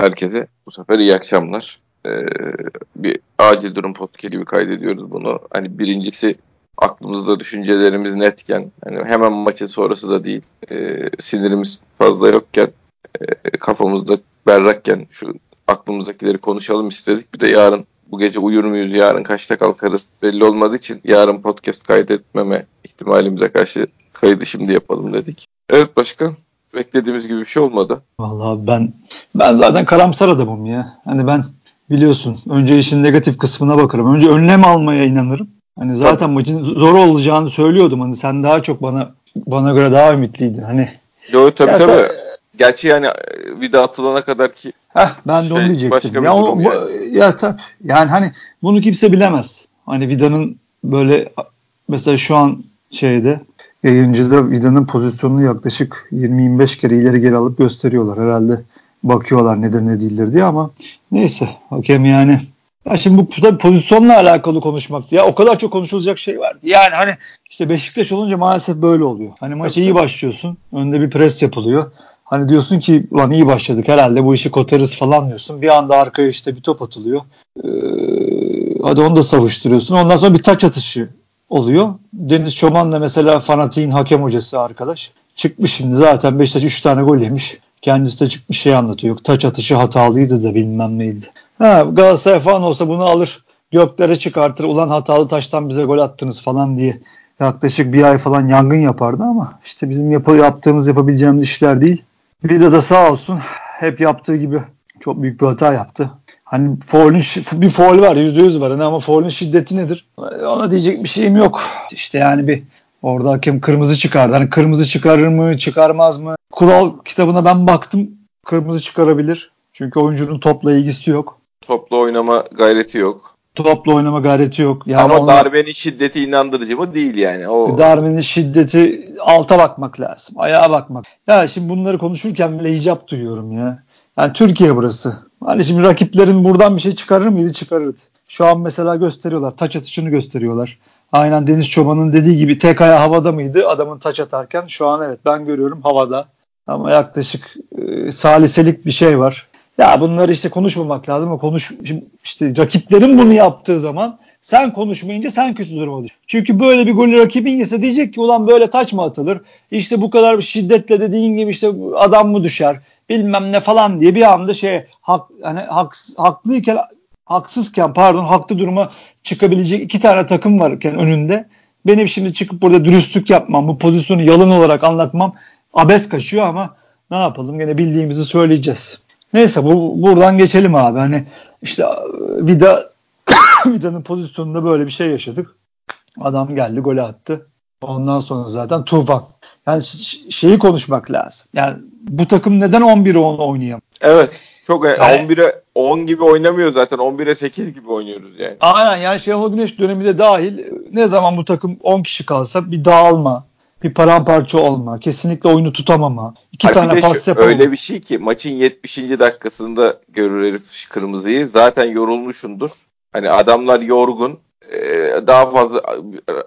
herkese. Bu sefer iyi akşamlar. Ee, bir acil durum podcast gibi kaydediyoruz bunu. Hani birincisi aklımızda düşüncelerimiz netken, hani hemen maçın sonrası da değil, e, sinirimiz fazla yokken, e, kafamızda berrakken şu aklımızdakileri konuşalım istedik. Bir de yarın bu gece uyur muyuz, yarın kaçta kalkarız belli olmadığı için yarın podcast kaydetmeme ihtimalimize karşı kaydı şimdi yapalım dedik. Evet başkan beklediğimiz gibi bir şey olmadı. Vallahi ben ben zaten karamsar adamım ya. Hani ben biliyorsun önce işin negatif kısmına bakarım. Önce önlem almaya inanırım. Hani zaten Tabii. maçın zor olacağını söylüyordum. Hani sen daha çok bana bana göre daha ümitliydin. Hani Yo tabii ya tabii. Sen, Gerçi yani e, vida atılana kadar ki Heh, ben şey, de onu şey, diyecektim. Ya, o, yani. ya tabii. Yani hani bunu kimse bilemez. Hani Vida'nın böyle mesela şu an şeyde yayıncıda Vida'nın pozisyonunu yaklaşık 20-25 kere ileri geri alıp gösteriyorlar. Herhalde bakıyorlar nedir ne değildir diye ama neyse hakem yani ya şimdi bu tabii pozisyonla alakalı konuşmaktı. Ya o kadar çok konuşulacak şey vardı. Yani hani işte Beşiktaş olunca maalesef böyle oluyor. Hani maça iyi başlıyorsun. Önde bir pres yapılıyor. Hani diyorsun ki lan iyi başladık herhalde bu işi kotarız falan diyorsun. Bir anda arkaya işte bir top atılıyor. Ee, hadi onu da savuşturuyorsun. Ondan sonra bir taç atışı oluyor. Deniz Çoban da mesela fanatiğin hakem hocası arkadaş. Çıkmış şimdi zaten Beşiktaş 3 tane gol yemiş. Kendisi de çıkmış şey anlatıyor. Taç atışı hatalıydı da bilmem neydi. Ha, Galatasaray falan olsa bunu alır göklere çıkartır. Ulan hatalı taştan bize gol attınız falan diye yaklaşık bir ay falan yangın yapardı ama işte bizim yap yaptığımız yapabileceğimiz işler değil. Vida da sağ olsun hep yaptığı gibi çok büyük bir hata yaptı. Hani foul'ün bir foul var yüzde yüz var hani ama foul'ün şiddeti nedir? Ona diyecek bir şeyim yok. İşte yani bir orada hakem kırmızı çıkardı. Hani kırmızı çıkarır mı çıkarmaz mı? Kural kitabına ben baktım kırmızı çıkarabilir. Çünkü oyuncunun topla ilgisi yok. Topla oynama gayreti yok. Topla oynama gayreti yok. Yani Ama ona, darbenin şiddeti inandırıcı mı değil yani. O... Darbenin şiddeti alta bakmak lazım. Ayağa bakmak. Ya şimdi bunları konuşurken bile icap duyuyorum ya. Yani Türkiye burası. Hani şimdi rakiplerin buradan bir şey çıkarır mıydı? Çıkarırdı. Şu an mesela gösteriyorlar. Taç atışını gösteriyorlar. Aynen Deniz Çoban'ın dediği gibi tek ayağı havada mıydı adamın taç atarken? Şu an evet ben görüyorum havada. Ama yaklaşık e, saliselik bir şey var. Ya bunları işte konuşmamak lazım konuş işte rakiplerin bunu yaptığı zaman sen konuşmayınca sen kötü duruma düş. Çünkü böyle bir golü rakibin yese diyecek ki ulan böyle taç mı atılır? İşte bu kadar şiddetle dediğin gibi işte adam mı düşer? Bilmem ne falan diye bir anda şey hak, hani haks, haklıyken haksızken pardon haklı duruma çıkabilecek iki tane takım varken önünde benim şimdi çıkıp burada dürüstlük yapmam, bu pozisyonu yalan olarak anlatmam abes kaçıyor ama ne yapalım gene bildiğimizi söyleyeceğiz. Neyse bu buradan geçelim abi. Hani işte Vida Vida'nın pozisyonunda böyle bir şey yaşadık. Adam geldi gole attı. Ondan sonra zaten tufan. Yani şeyi konuşmak lazım. Yani bu takım neden 11'e 10 oynayamıyor? Evet. Çok yani, 11'e 10 gibi oynamıyor zaten. 11'e 8 gibi oynuyoruz yani. Aynen yani Şenol Güneş dönemi de dahil ne zaman bu takım 10 kişi kalsa bir dağılma, bir paramparça olma, kesinlikle oyunu tutamama, iki Abi tane pas yapamama. Öyle bir şey ki maçın 70. dakikasında görür herif kırmızıyı. Zaten yorulmuşundur. Hani adamlar yorgun. Ee, daha fazla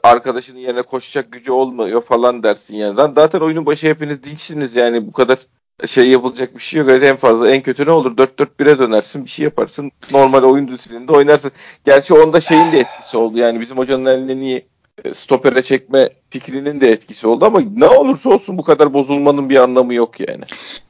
arkadaşının yerine koşacak gücü olmuyor falan dersin yani. Zaten oyunun başı hepiniz dinçsiniz yani bu kadar şey yapılacak bir şey yok. En fazla en kötü ne olur 4-4-1'e dönersin bir şey yaparsın. Normal oyun düzeninde oynarsın. Gerçi onda şeyin de etkisi oldu yani bizim hocanın eline niye stopere çekme fikrinin de etkisi oldu ama ne olursa olsun bu kadar bozulmanın bir anlamı yok yani.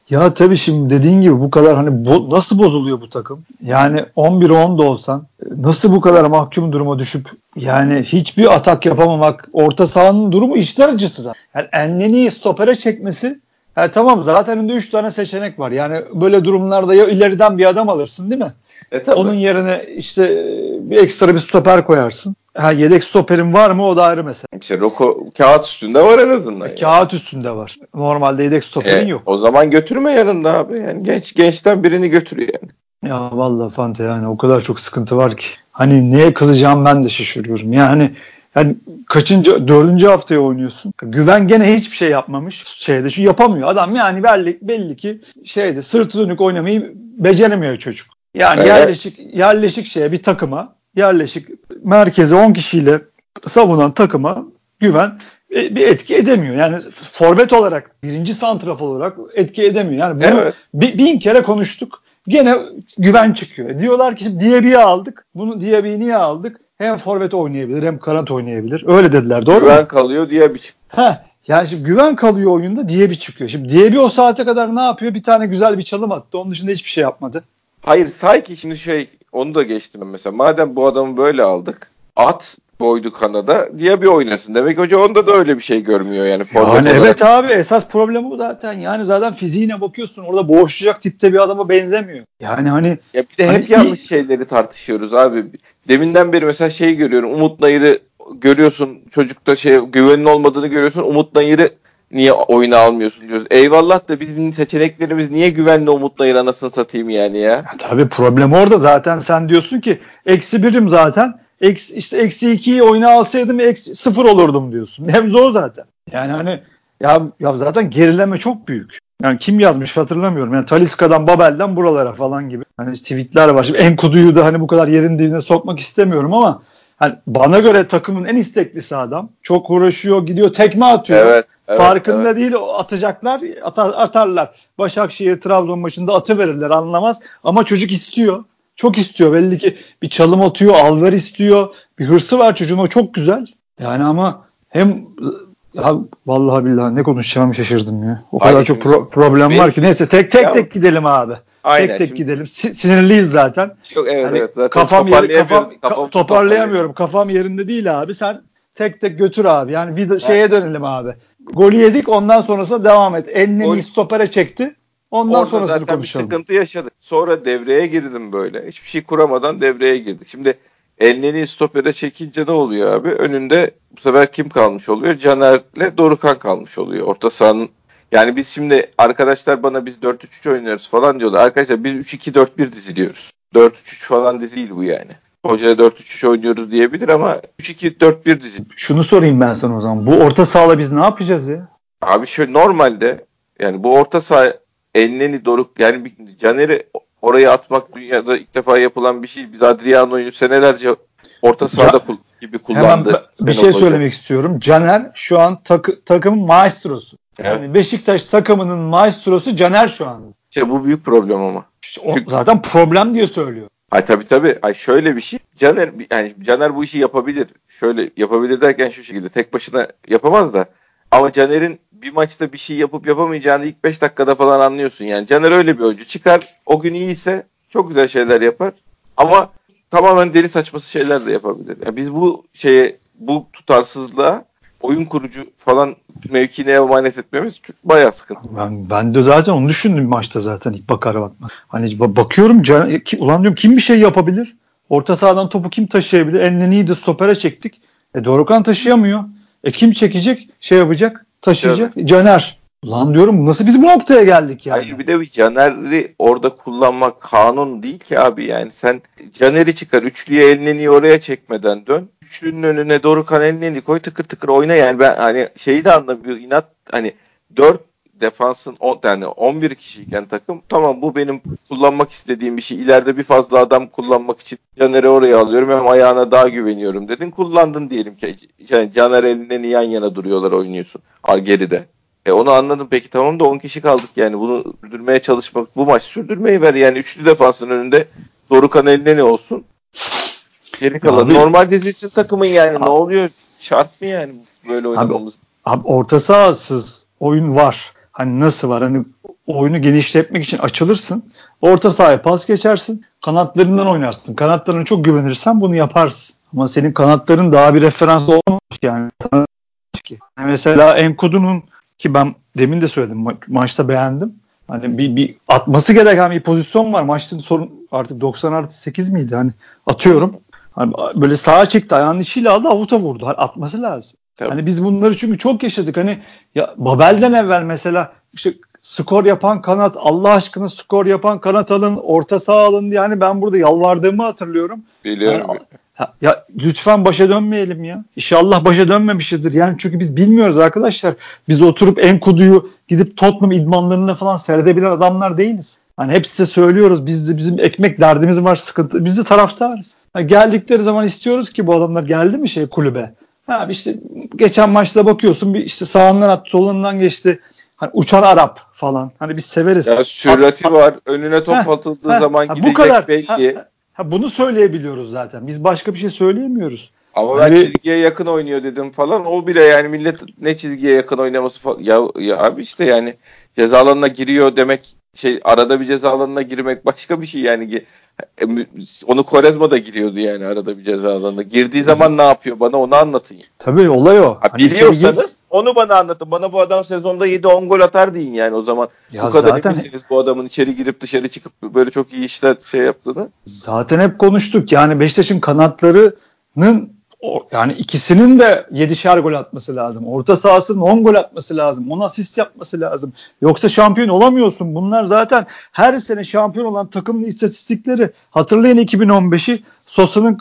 Ya tabii şimdi dediğin gibi bu kadar hani bo- nasıl bozuluyor bu takım? Yani 11'e 10 da olsan nasıl bu kadar mahkum duruma düşüp yani hiçbir atak yapamamak orta sahanın durumu içler acısı da. Yani Enleni'yi stopere çekmesi yani tamam zaten önünde 3 tane seçenek var. Yani böyle durumlarda ya ileriden bir adam alırsın değil mi? E, tabii. Onun yerine işte bir ekstra bir stoper koyarsın. Ha, yedek stoperin var mı o da ayrı mesele. İşte Roko kağıt üstünde var en azından. E, kağıt üstünde var. Normalde yedek stoperin e, yok. O zaman götürme yanında abi. Yani genç gençten birini götür yani. Ya vallahi Fante yani o kadar çok sıkıntı var ki. Hani neye kızacağım ben de şaşırıyorum. Yani yani kaçıncı dördüncü haftaya oynuyorsun. Güven gene hiçbir şey yapmamış. Şeyde şu yapamıyor. Adam yani belli, belli ki şeyde sırtı dönük oynamayı beceremiyor çocuk. Yani evet. yerleşik yerleşik şeye bir takıma yerleşik merkeze 10 kişiyle savunan takıma güven e, bir etki edemiyor. Yani forvet olarak birinci santraf olarak etki edemiyor. Yani bunu evet. bin kere konuştuk. Gene güven çıkıyor. Diyorlar ki Diaby'i aldık. Bunu Diaby'i niye aldık? Hem forvet oynayabilir hem kanat oynayabilir. Öyle dediler. Doğru güven mu? kalıyor Diaby çıkıyor. Ha, yani şimdi güven kalıyor oyunda Diaby çıkıyor. Şimdi Diaby o saate kadar ne yapıyor? Bir tane güzel bir çalım attı. Onun dışında hiçbir şey yapmadı. Hayır sanki şimdi şey onu da geçtim mesela. Madem bu adamı böyle aldık at boydu Kanada diye bir oynasın. Demek hoca onda da öyle bir şey görmüyor yani. Yani evet abi esas problem bu zaten. Yani zaten fiziğine bakıyorsun orada boğuşacak tipte bir adama benzemiyor. Yani hani ya bir de hep hani, yanlış şeyleri tartışıyoruz abi. Deminden beri mesela şey görüyorum. Umut Nayır'ı görüyorsun. Çocukta şey güvenin olmadığını görüyorsun. Umut Nayır'ı niye oyuna almıyorsun diyoruz. Eyvallah da bizim seçeneklerimiz niye güvenli Umut Nayır anasını satayım yani ya. ya tabii problem orada zaten sen diyorsun ki eksi birim zaten eksi, işte eksi 2'yi oyuna alsaydım eksi 0 olurdum diyorsun. Hem o zaten. Yani hani ya, ya zaten gerileme çok büyük. Yani kim yazmış hatırlamıyorum. Yani Taliska'dan Babel'den buralara falan gibi. Hani tweetler var. Şimdi Enkudu'yu da hani bu kadar yerin dibine sokmak istemiyorum ama hani bana göre takımın en isteklisi adam. Çok uğraşıyor, gidiyor, tekme atıyor. Evet, evet, Farkında evet. değil atacaklar, atar, atarlar. Başakşehir Trabzon maçında atı verirler anlamaz ama çocuk istiyor. Çok istiyor belli ki bir çalım atıyor, alver istiyor. Bir hırsı var çocuğun o çok güzel. Yani ama hem ya vallahi billahi ne konuşacağımı şaşırdım ya. O Aynen. kadar çok pro- problem Benim, var ki. Neyse tek tek ya, tek gidelim abi. Aynen, tek tek şimdi, gidelim. Sinirliyiz zaten. Yok evet hani evet. Zaten kafam yeri, kafam, kafam toparlayamıyorum. Kafam yerinde değil abi. Sen tek tek götür abi. Yani vida, şeye dönelim abi. Golü yedik ondan sonrasında devam et. Elini Gol... stopere çekti. Ondan Orada sonrasını zaten konuşalım. Bir sıkıntı yaşadık. Sonra devreye girdim böyle. Hiçbir şey kuramadan devreye girdik. Şimdi Elneni stopere çekince ne oluyor abi? Önünde bu sefer kim kalmış oluyor? Caner'le Dorukan kalmış oluyor. Orta sahanın yani biz şimdi arkadaşlar bana biz 4-3-3 oynuyoruz falan diyorlar. Arkadaşlar biz 3-2-4-1 diziliyoruz. 4-3-3 falan değil bu yani. Hoca 4-3-3 oynuyoruz diyebilir ama 3-2-4-1 dizi. Şunu sorayım ben sana o zaman. Bu orta sahada biz ne yapacağız ya? Abi şöyle normalde yani bu orta saha Elneni Doruk yani Caner'i oraya atmak dünyada ilk defa yapılan bir şey. Biz Adriano'yu senelerce orta sahada Can, gibi kullandı. Hemen bir şey söylemek istiyorum. Caner şu an takı, takımın maestrosu. Evet. Yani Beşiktaş takımının maestrosu Caner şu an. İşte bu büyük problem ama. İşte o, zaten problem diye söylüyor. Ay tabii tabii. Ay şöyle bir şey. Caner yani Caner bu işi yapabilir. Şöyle yapabilir derken şu şekilde tek başına yapamaz da ama Caner'in bir maçta bir şey yapıp yapamayacağını ilk 5 dakikada falan anlıyorsun. Yani Caner öyle bir oyuncu. Çıkar o gün iyiyse çok güzel şeyler yapar. Ama tamamen deli saçması şeyler de yapabilir. Yani biz bu şeye bu tutarsızlığa oyun kurucu falan mevkine emanet etmemiz bayağı sıkıntı. Ben, ben de zaten onu düşündüm maçta zaten ilk bakar bakmaz. Hani bakıyorum can, ki, ulan diyorum kim bir şey yapabilir? Orta sahadan topu kim taşıyabilir? Enleni'yi de stopere çektik. E Dorukan taşıyamıyor. E kim çekecek? Şey yapacak? taşıyacak. Evet. Caner. Lan diyorum nasıl biz bu noktaya geldik yani? Hayır bir de bir Caner'i orada kullanmak kanun değil ki abi yani sen Caner'i çıkar üçlüye elini oraya çekmeden dön. Üçlünün önüne doğru kan elini koy tıkır tıkır oyna yani ben hani şeyi de anlamıyorum inat hani dört defansın on, yani 11 kişiyken takım tamam bu benim kullanmak istediğim bir şey. İleride bir fazla adam kullanmak için Caner'i oraya alıyorum hem ayağına daha güveniyorum dedin. Kullandın diyelim ki. Yani Caner elinden yan yana duruyorlar oynuyorsun. Geride. E onu anladım peki tamam da 10 kişi kaldık yani bunu sürdürmeye çalışmak bu maç sürdürmeyi ver yani üçlü defansın önünde Dorukan eline ne olsun? Geri kalan abi, normal dizilsin takımın yani abi, ne oluyor? Şart mı yani böyle oynamamız? Abi, abi orta sahasız oyun var. Hani nasıl var? Hani oyunu genişletmek için açılırsın. Orta sahaya pas geçersin. Kanatlarından oynarsın. Kanatlarına çok güvenirsen bunu yaparsın. Ama senin kanatların daha bir referans olmamış yani. Ki. Mesela Enkudu'nun ki ben demin de söyledim ma- maçta beğendim. Hani bir, bir atması gereken bir pozisyon var. Maçın sorun artık 90 artı 8 miydi? Hani atıyorum. Hani böyle sağa çekti ayağının içiyle aldı avuta vurdu. Hani atması lazım. Tabii. Hani biz bunları çünkü çok yaşadık. Hani ya Babel'den evvel mesela işte skor yapan kanat Allah aşkına skor yapan kanat alın orta saha alın diye hani ben burada yalvardığımı hatırlıyorum. Biliyorum. Yani, ya, ya lütfen başa dönmeyelim ya. İnşallah başa dönmemişizdir. Yani çünkü biz bilmiyoruz arkadaşlar. Biz oturup Enkudu'yu gidip Tottenham idmanlarında falan seyredebilen adamlar değiliz. Hani hep size söylüyoruz. Biz de bizim ekmek derdimiz var, sıkıntı. Biz de taraftarız. Yani geldikleri zaman istiyoruz ki bu adamlar geldi mi şey kulübe? Ha işte geçen maçta bakıyorsun bir işte sağından attı solundan geçti. hani uçan Arap falan. Hani biz severiz. Ya sürati var. Önüne top ha, atıldığı ha, zaman ha, gidecek bu kadar. belki. Ha, ha, bunu söyleyebiliyoruz zaten. Biz başka bir şey söyleyemiyoruz. Ama ben hani... çizgiye yakın oynuyor dedim falan. O bile yani millet ne çizgiye yakın oynaması falan. Ya, ya abi işte yani ceza alanına giriyor demek şey arada bir ceza alanına girmek başka bir şey yani e, onu Quaresma da giriyordu yani arada bir ceza alanına. Girdiği zaman ne yapıyor bana onu anlatın. Yani. Tabii olay o. Ha, hani biliyorsanız onu bana anlatın. Bana bu adam sezonda 7-10 gol atar deyin yani o zaman. Ya bu kadar zaten... eminsiniz bu adamın içeri girip dışarı çıkıp böyle çok iyi işler şey yaptığını. Zaten hep konuştuk. Yani Beşiktaş'ın kanatlarının o, yani ikisinin de 7'şer gol atması lazım. Orta sahasının 10 gol atması lazım. 10 asist yapması lazım. Yoksa şampiyon olamıyorsun. Bunlar zaten her sene şampiyon olan takımın istatistikleri. Hatırlayın 2015'i Sosa'nın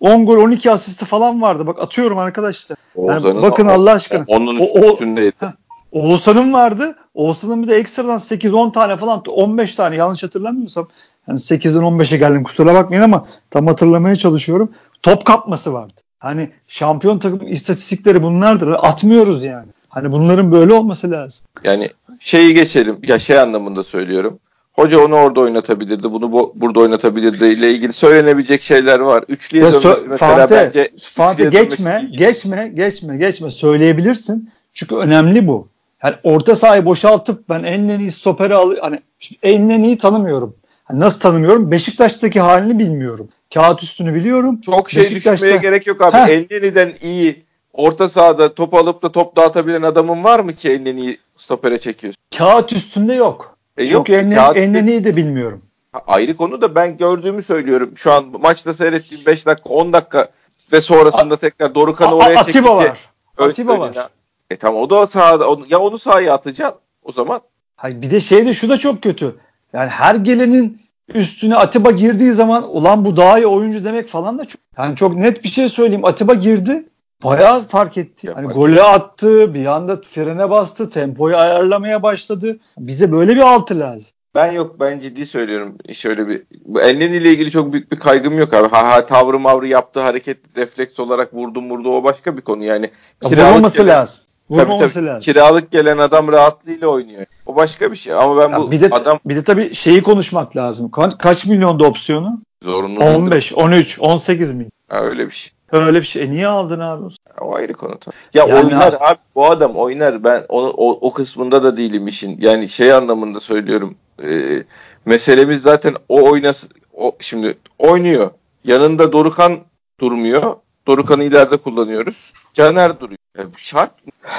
10 gol 12 asisti falan vardı. Bak atıyorum arkadaşlar. Yani bakın Allah aşkına. Onun üstündeydi. Oğuzhan'ın vardı. Oğuzhan'ın bir de ekstradan 8-10 tane falan 15 tane yanlış hatırlamıyorsam. Yani 8'den 15'e geldim kusura bakmayın ama tam hatırlamaya çalışıyorum top kapması vardı. Hani şampiyon takım istatistikleri bunlardır. Atmıyoruz yani. Hani bunların böyle olması lazım. Yani şeyi geçelim. Ya şey anlamında söylüyorum. Hoca onu orada oynatabilirdi. Bunu bu, burada oynatabilirdi ile ilgili söylenebilecek şeyler var. Üçlüye dönmesi so- mesela Fante, bence Fante geçme, geçme, geçme, geçme. Söyleyebilirsin. Çünkü önemli bu. Yani orta sahayı boşaltıp ben en iyi stoperi al hani en iyi tanımıyorum. Hani nasıl tanımıyorum? Beşiktaş'taki halini bilmiyorum. Kağıt üstünü biliyorum. Çok şey düşünmeye gerek yok abi. Elneni'den iyi orta sahada top alıp da top dağıtabilen adamın var mı ki Elneni'yi stopere çekiyorsun? Kağıt üstünde yok. E yok. Çünkü Elneni'yi de bilmiyorum. Ha, ayrı konu da ben gördüğümü söylüyorum. Şu an maçta seyrettiğim 5 dakika 10 dakika ve sonrasında A- tekrar Dorukan'ı oraya çekti. Atiba var. Atiba var. E tamam o da sahada ya onu sahaya atacaksın o zaman. Hayır bir de şey de şu da çok kötü. Yani her gelenin üstüne Atiba girdiği zaman ulan bu daha iyi oyuncu demek falan da çok yani çok net bir şey söyleyeyim. Atiba girdi. Bayağı fark etti. Hani golü attı, bir anda frene bastı, tempoyu ayarlamaya başladı. Bize böyle bir altı lazım. Ben yok ben ciddi söylüyorum. Şöyle bir Elneni ile ilgili çok büyük bir kaygım yok abi. Ha ha tavrı mavrı yaptığı hareket refleks olarak vurdum vurdu o başka bir konu yani. Vurulması lazım. Vurmaması tabii, tabii. lazım. Kiralık gelen adam rahatlığıyla oynuyor. O başka bir şey ama ben ya bu bir de, adam bir de tabii şeyi konuşmak lazım. Ka- kaç milyonda opsiyonu? Zorunlu 15, 13, 18 milyon. Ha, öyle bir şey. Öyle bir şey. E niye aldın abi? O ayrı konu. Ya yani oynar abi. Bu adam oynar. Ben onu, o, o kısmında da değilim işin. Yani şey anlamında söylüyorum. E, meselemiz zaten o oynasın. O, şimdi oynuyor. Yanında Dorukan durmuyor. Dorukan'ı ileride kullanıyoruz. Caner duruyor. E, şart mı?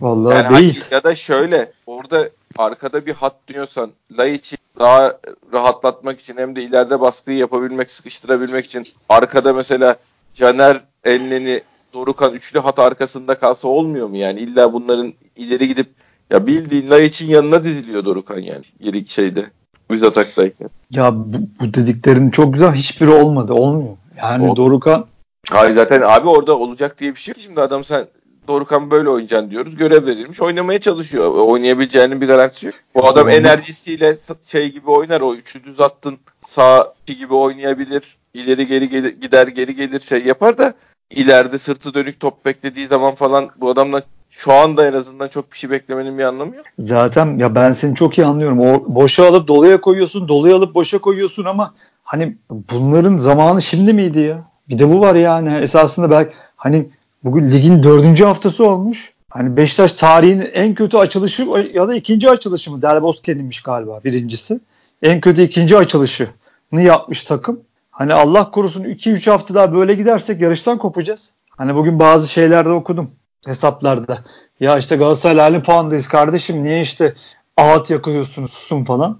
Vallahi yani değil. Ya da şöyle orada arkada bir hat diyorsan Laiç'i daha rahatlatmak için hem de ileride baskıyı yapabilmek, sıkıştırabilmek için arkada mesela Caner Elneni Dorukan üçlü hat arkasında kalsa olmuyor mu yani? İlla bunların ileri gidip ya bildiğin Laiç'in yanına diziliyor Dorukan yani. Geri şeyde. Biz ataktayken. Ya bu, bu dediklerin çok güzel. Hiçbiri olmadı. Olmuyor. Yani Oldu. Dorukan Hayır zaten abi orada olacak diye bir şey yok. Şimdi adam sen Dorukan böyle oynayacaksın diyoruz. Görev verilmiş. Oynamaya çalışıyor. Oynayabileceğinin bir garantisi yok. Bu adam enerjisiyle şey gibi oynar. O üçlü düz attın sağ gibi oynayabilir. İleri geri gelir, gider geri gelir şey yapar da ileride sırtı dönük top beklediği zaman falan bu adamla şu anda en azından çok bir şey beklemenin bir anlamı yok. Zaten ya ben seni çok iyi anlıyorum. O boşa alıp doluya koyuyorsun, doluya alıp boşa koyuyorsun ama hani bunların zamanı şimdi miydi ya? Bir de bu var yani. Esasında belki hani bugün ligin dördüncü haftası olmuş. Hani Beşiktaş tarihinin en kötü açılışı ya da ikinci açılışı mı? Delbosken'inmiş galiba birincisi. En kötü ikinci açılışını yapmış takım. Hani Allah korusun 2-3 hafta daha böyle gidersek yarıştan kopacağız. Hani bugün bazı şeylerde okudum hesaplarda. Ya işte Galatasaray halin puandayız kardeşim. Niye işte ağıt yakıyorsunuz susun falan.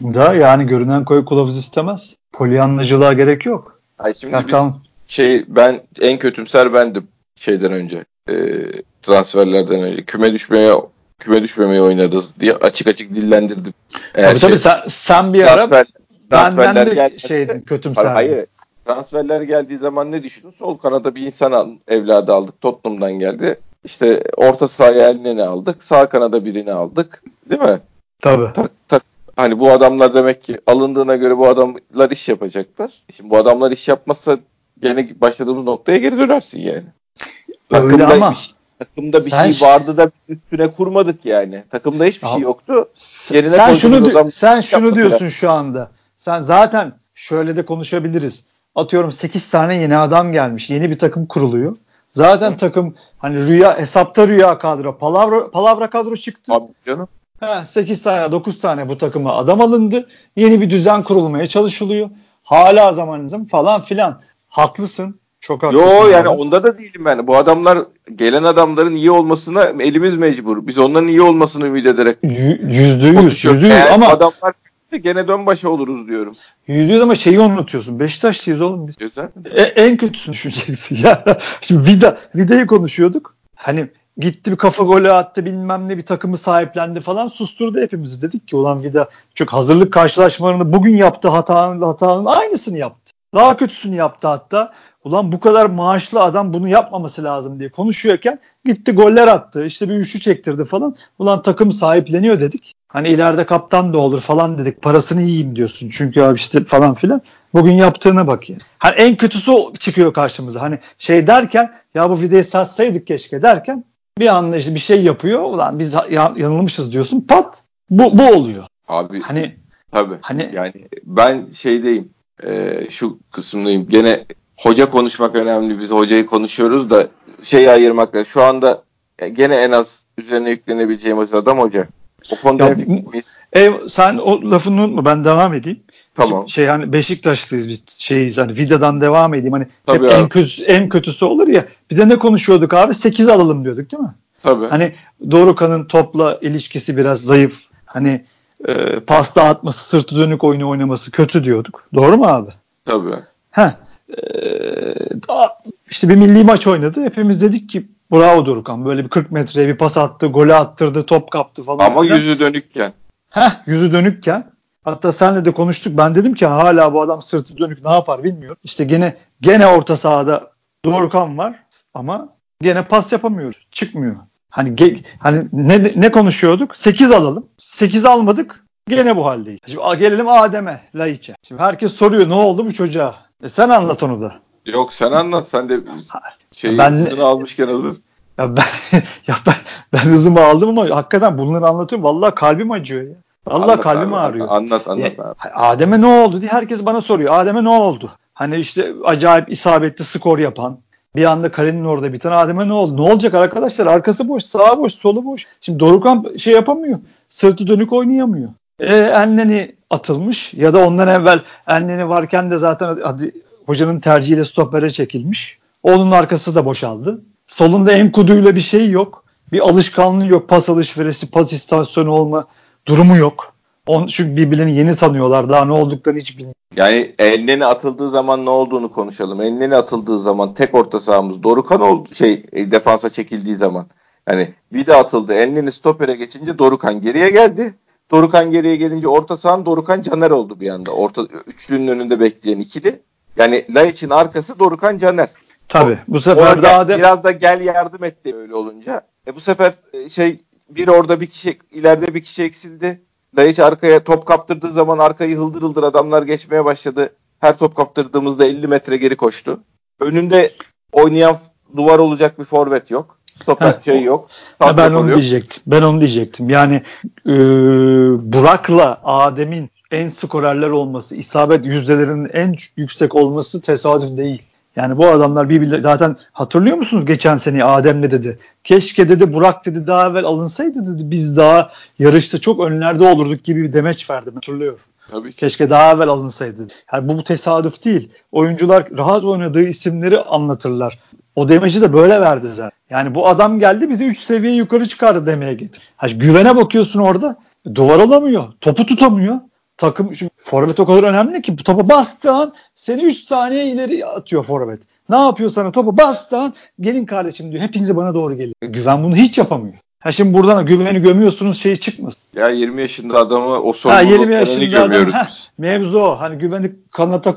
da yani görünen koyu kılavuz istemez. Polyanlacılığa gerek yok. Ay şimdi ya, biz tamam. şey ben en kötümser bendim şeyden önce. E, transferlerden önce. Küme düşmeye küme düşmemeye oynarız diye açık açık dillendirdim. Eğer tabii şey, tabii sen, sen bir transfer, ara transferler benden de gel- şeydin kötümser. Hayır. Transferler geldiği zaman ne düşündün? Sol kanada bir insan al, evladı aldık. Tottenham'dan geldi. İşte orta sahaya eline ne aldık? Sağ kanada birini aldık. Değil mi? Tabii. Tak, tak, Hani bu adamlar demek ki alındığına göre bu adamlar iş yapacaklar. Şimdi bu adamlar iş yapmazsa gene başladığımız noktaya geri dönersin yani. Öyle ama takımda bir sen şey vardı da üstüne kurmadık yani. Takımda hiçbir ya, şey yoktu. Yerine sen şunu sen şunu diyorsun şu anda. Sen zaten şöyle de konuşabiliriz. Atıyorum 8 tane yeni adam gelmiş. Yeni bir takım kuruluyor. Zaten Hı. takım hani rüya hesapta rüya kadro. Palavra, palavra kadro çıktı. Abi canım. He, 8 tane 9 tane bu takıma adam alındı. Yeni bir düzen kurulmaya çalışılıyor. Hala zamanınızın falan filan. Haklısın. Çok haklısın. Yo yani abi. onda da değilim ben. Bu adamlar gelen adamların iyi olmasına elimiz mecbur. Biz onların iyi olmasını ümit ederek. Yüzde yüz. Yüzde yüz ama. Adamlar gene dön başa oluruz diyorum. Yüzde yüz ama şeyi unutuyorsun. Beşiktaşlıyız oğlum biz. Güzel. E, en kötüsünü düşüneceksin ya. Şimdi Vida, Vida'yı konuşuyorduk. Hani gitti bir kafa golü attı bilmem ne bir takımı sahiplendi falan susturdu hepimizi. Dedik ki ulan Vida çok hazırlık karşılaşmalarını bugün yaptı hatanın hatanın aynısını yaptı. Daha kötüsünü yaptı hatta. Ulan bu kadar maaşlı adam bunu yapmaması lazım diye konuşuyorken gitti goller attı. İşte bir üçlü çektirdi falan. Ulan takım sahipleniyor dedik. Hani ileride kaptan da olur falan dedik. Parasını yiyeyim diyorsun. Çünkü abi işte falan filan. Bugün yaptığına bak ya. Hani en kötüsü çıkıyor karşımıza. Hani şey derken ya bu videoyu satsaydık keşke derken bir anda işte bir şey yapıyor. Ulan biz yanılmışız diyorsun. Pat bu, bu oluyor. Abi hani tabii. Hani yani ben şeydeyim. E, şu kısımdayım. Gene hoca konuşmak önemli. Biz hocayı konuşuyoruz da şeyi ayırmak. Şu anda gene en az üzerine yüklenebileceğimiz adam hoca. O konuda ya, ev, sen o lafını unutma ben devam edeyim. Tamam. Şey hani Beşiktaşlıyız biz şeyiz hani Vida'dan devam edeyim hani Tabii hep en kötüsü, en kötüsü olur ya. Bir de ne konuşuyorduk abi? 8 alalım diyorduk değil mi? Tabii. Hani Dorukan'ın topla ilişkisi biraz zayıf. Hani e, pasta atması, sırtı dönük oyunu oynaması kötü diyorduk. Doğru mu abi? Tabii. Heh. Ee, işte bir milli maç oynadı. Hepimiz dedik ki bravo Dorukan. Böyle bir 40 metreye bir pas attı, golü attırdı, top kaptı falan. Ama yüzü dönükken. Heh, yüzü dönükken. Hatta senle de konuştuk. Ben dedim ki hala bu adam sırtı dönük ne yapar bilmiyorum. İşte gene gene orta sahada Dorukan var ama gene pas yapamıyor. Çıkmıyor. Hani ge, hani ne ne konuşuyorduk? 8 alalım. 8 almadık. Gene bu haldeyiz. Şimdi gelelim Adem'e, Laiç'e. Şimdi herkes soruyor ne oldu bu çocuğa? E sen anlat onu da. Yok sen anlat. Sen de şeyi ben, almışken hazır. Ya ben, ya ben, ben hızımı aldım ama hakikaten bunları anlatıyorum. Vallahi kalbim acıyor ya. Vallahi anlat, kalbim abi, ağrıyor. Anlat anlat abi. Adem'e ne oldu diye herkes bana soruyor. Adem'e ne oldu? Hani işte acayip isabetli skor yapan, bir anda kalenin orada bir tane Adem'e ne oldu? Ne olacak arkadaşlar? Arkası boş, sağa boş, solu boş. Şimdi Dorukan şey yapamıyor. Sırtı dönük oynayamıyor. E, Enneni atılmış ya da ondan evvel Enneni varken de zaten hadi, hocanın tercihiyle stopere çekilmiş. Onun arkası da boşaldı. Solunda Enkudu'yla bir şey yok. Bir alışkanlığı yok. Pas alışverişi, pas istasyonu olma durumu yok. On, çünkü birbirlerini yeni tanıyorlar. Daha ne olduklarını hiç bilmiyor. Yani Elneni atıldığı zaman ne olduğunu konuşalım. Elneni atıldığı zaman tek orta sahamız Dorukan oldu. Şey e, defansa çekildiği zaman. Yani Vida atıldı. Elneni stopere geçince Dorukan geriye geldi. Dorukan geriye gelince orta sahan Dorukan Caner oldu bir anda. Orta üçlünün önünde bekleyen ikili. Yani Laiç'in arkası Dorukan Caner. Tabii. Bu sefer daha da biraz da gel yardım etti öyle olunca. E bu sefer e, şey bir orada bir kişi ileride bir kişi eksildi. Laiç arkaya top kaptırdığı zaman arkayı hıldır hıldır adamlar geçmeye başladı. Her top kaptırdığımızda 50 metre geri koştu. Önünde oynayan duvar olacak bir forvet yok. Stoper şey yok. Ya ben onu yok. diyecektim. Ben onu diyecektim. Yani e, Burak'la Adem'in en skorerler olması, isabet yüzdelerinin en yüksek olması tesadüf değil. Yani bu adamlar birbirleri zaten hatırlıyor musunuz geçen sene Adem ne dedi? Keşke dedi Burak dedi daha evvel alınsaydı dedi biz daha yarışta çok önlerde olurduk gibi bir demeç verdim hatırlıyorum. Tabii ki. Keşke daha evvel alınsaydı. Yani bu, bu tesadüf değil. Oyuncular rahat oynadığı isimleri anlatırlar. O demeci de böyle verdi zaten. Yani bu adam geldi bizi 3 seviye yukarı çıkardı demeye getir. Ha, güvene bakıyorsun orada. Duvar alamıyor. Topu tutamıyor takım şu forvet o kadar önemli ki bu topa bastığı an seni 3 saniye ileri atıyor forvet. Ne yapıyor sana topu bastığı an gelin kardeşim diyor hepinizi bana doğru gelin. Güven bunu hiç yapamıyor. Ha şimdi buradan güveni gömüyorsunuz şey çıkmasın. Ya 20 yaşında adamı o sorumluluklarını gömüyoruz adam, biz. mevzu o. Hani güveni kanata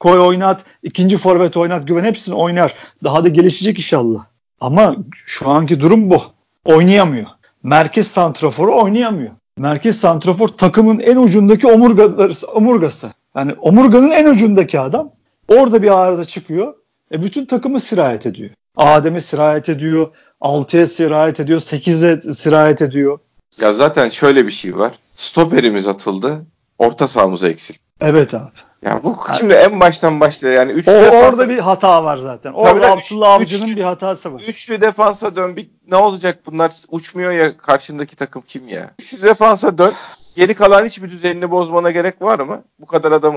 koy oynat, ikinci forvet oynat, güven hepsini oynar. Daha da gelişecek inşallah. Ama şu anki durum bu. Oynayamıyor. Merkez santraforu oynayamıyor merkez santrafor takımın en ucundaki omurgası, omurgası. Yani omurganın en ucundaki adam orada bir arada çıkıyor. E bütün takımı sirayet ediyor. Adem'e sirayet ediyor. 6'ya sirayet ediyor. 8'e sirayet ediyor. Ya zaten şöyle bir şey var. Stoperimiz atıldı. Orta sahamıza eksik. Evet abi. Ya bu şimdi en baştan başlıyor yani. Üçlü o, defansa... Orada bir hata var zaten. Orada Tabii Abdullah Avcı'nın üçlü, bir hatası var. Üçlü defansa dön. Bir, ne olacak bunlar uçmuyor ya karşındaki takım kim ya? Üçlü defansa dön. Geri kalan hiçbir düzenini bozmana gerek var mı? Bu kadar adam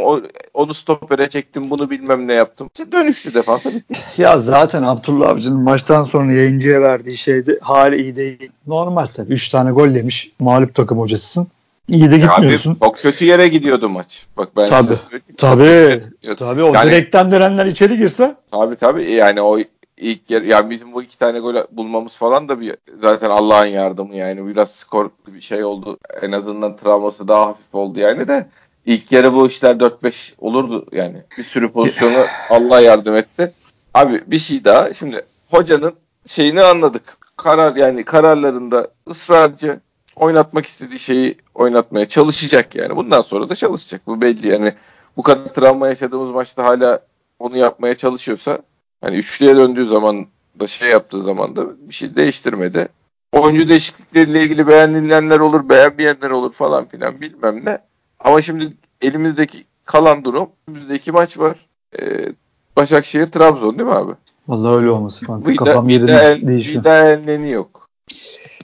onu stopere çektim bunu bilmem ne yaptım. İşte dönüşlü defansa bitti. Ya zaten Abdullah Avcı'nın maçtan sonra yayıncıya verdiği şeydi hali iyi değil. Normal tabii. 3 tane gol yemiş. Mağlup takım hocasısın. İyi de gitmiyorsun. Abi, çok kötü yere gidiyordu maç. Bak ben tabii, tabii, tabii o yani, direkten dönenler içeri girse. Tabii tabii yani o ilk yer yani bizim bu iki tane gol bulmamız falan da bir zaten Allah'ın yardımı yani biraz skor bir şey oldu. En azından travması daha hafif oldu yani de ilk yarı bu işler 4-5 olurdu yani. Bir sürü pozisyonu Allah yardım etti. Abi bir şey daha şimdi hocanın şeyini anladık. Karar yani kararlarında ısrarcı oynatmak istediği şeyi oynatmaya çalışacak yani. Bundan sonra da çalışacak. Bu belli yani. Bu kadar travma yaşadığımız maçta hala onu yapmaya çalışıyorsa hani üçlüye döndüğü zaman da şey yaptığı zaman da bir şey değiştirmedi. Oyuncu değişiklikleriyle ilgili beğenilenler olur, beğenmeyenler olur falan filan bilmem ne. Ama şimdi elimizdeki kalan durum, önümüzdeki maç var. Ee, Başakşehir, Trabzon değil mi abi? Vallahi öyle olması lazım. Kafam yerine değişiyor. Bir daha elneni yok.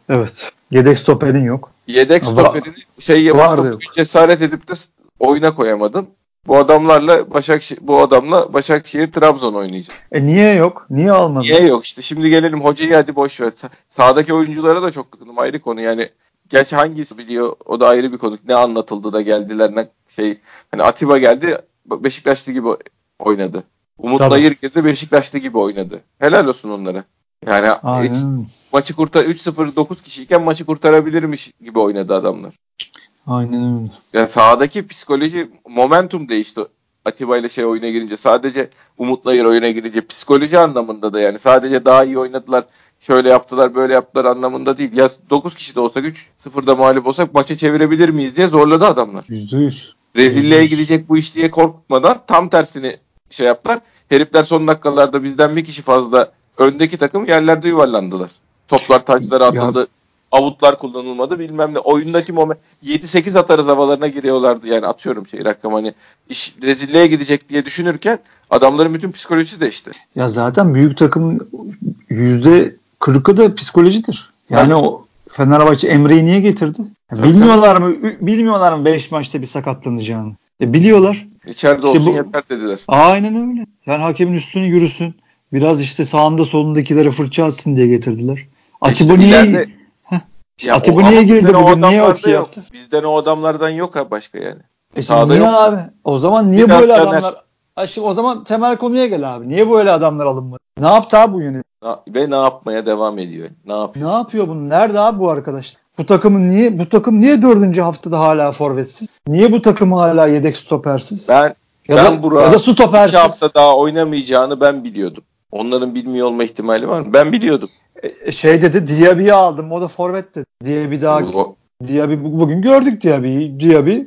Evet. Yedek stoperin yok. Yedek stoperini şey yapıp cesaret edip de oyuna koyamadın. Bu adamlarla Başakşehir bu adamla Başakşehir Trabzon oynayacak. E niye yok? Niye almadın? Niye yok? İşte şimdi gelelim hocayı hadi boş ver. Sağdaki oyunculara da çok kızdım ayrı konu. Yani gerçi hangisi biliyor o da ayrı bir konu. Ne anlatıldı da geldiler ne şey hani Atiba geldi Beşiktaşlı gibi oynadı. Umut. Nayır girdi Beşiktaşlı gibi oynadı. Helal olsun onlara. Yani hiç, maçı kurtar 3-0 9 kişiyken maçı kurtarabilirmiş gibi oynadı adamlar. Aynen öyle. Yani sahadaki psikoloji momentum değişti. Atiba ile şey oyuna girince sadece Umut'la yer oyuna girince psikoloji anlamında da yani sadece daha iyi oynadılar şöyle yaptılar böyle yaptılar anlamında değil. Ya 9 kişi de olsak 3-0'da mağlup olsak maçı çevirebilir miyiz diye zorladı adamlar. %100. Rezilliğe gidecek bu iş diye korkmadan tam tersini şey yaptılar. Herifler son dakikalarda bizden bir kişi fazla öndeki takım yerlerde yuvarlandılar. Toplar taçlara atıldı. Ya. Avutlar kullanılmadı bilmem ne. Oyundaki moment 7-8 atarız havalarına giriyorlardı. Yani atıyorum şey rakam hani iş rezilliğe gidecek diye düşünürken adamların bütün psikolojisi değişti. Ya zaten büyük takım yüzde kırkı da psikolojidir. Yani evet. o Fenerbahçe Emre'yi niye getirdi? Ya bilmiyorlar mı? Bilmiyorlar mı 5 maçta bir sakatlanacağını? E biliyorlar. İçeride işte olsun bu, yeter dediler. Aynen öyle. Yani hakemin üstüne yürüsün. Biraz işte sağında solundakilere fırça atsın diye getirdiler. Atiba niye ileride, Atiba niye girdi bugün? Niye etki yaptı? Bizden o adamlardan yok ha başka yani. E Sağda niye yok. abi? O zaman niye Biraz böyle Caner. adamlar? Aşkım o zaman temel konuya gel abi. Niye böyle adamlar alınmadı? Ne yaptı abi bu yönetim? Ve ne yapmaya devam ediyor? Ne yapıyor? Ne yapıyor bunu? Nerede abi bu arkadaş? Bu takımın niye bu takım niye dördüncü haftada hala forvetsiz? Niye bu takım hala yedek stopersiz? Ben ya ben da, Burak ya da stopersiz. hafta daha oynamayacağını ben biliyordum. Onların bilmiyor olma ihtimali var mı? Ben biliyordum. E, e şey dedi Diaby'i aldım. O da forvet dedi. Diaby daha o... Diaby bugün gördük Diaby'yi. Diaby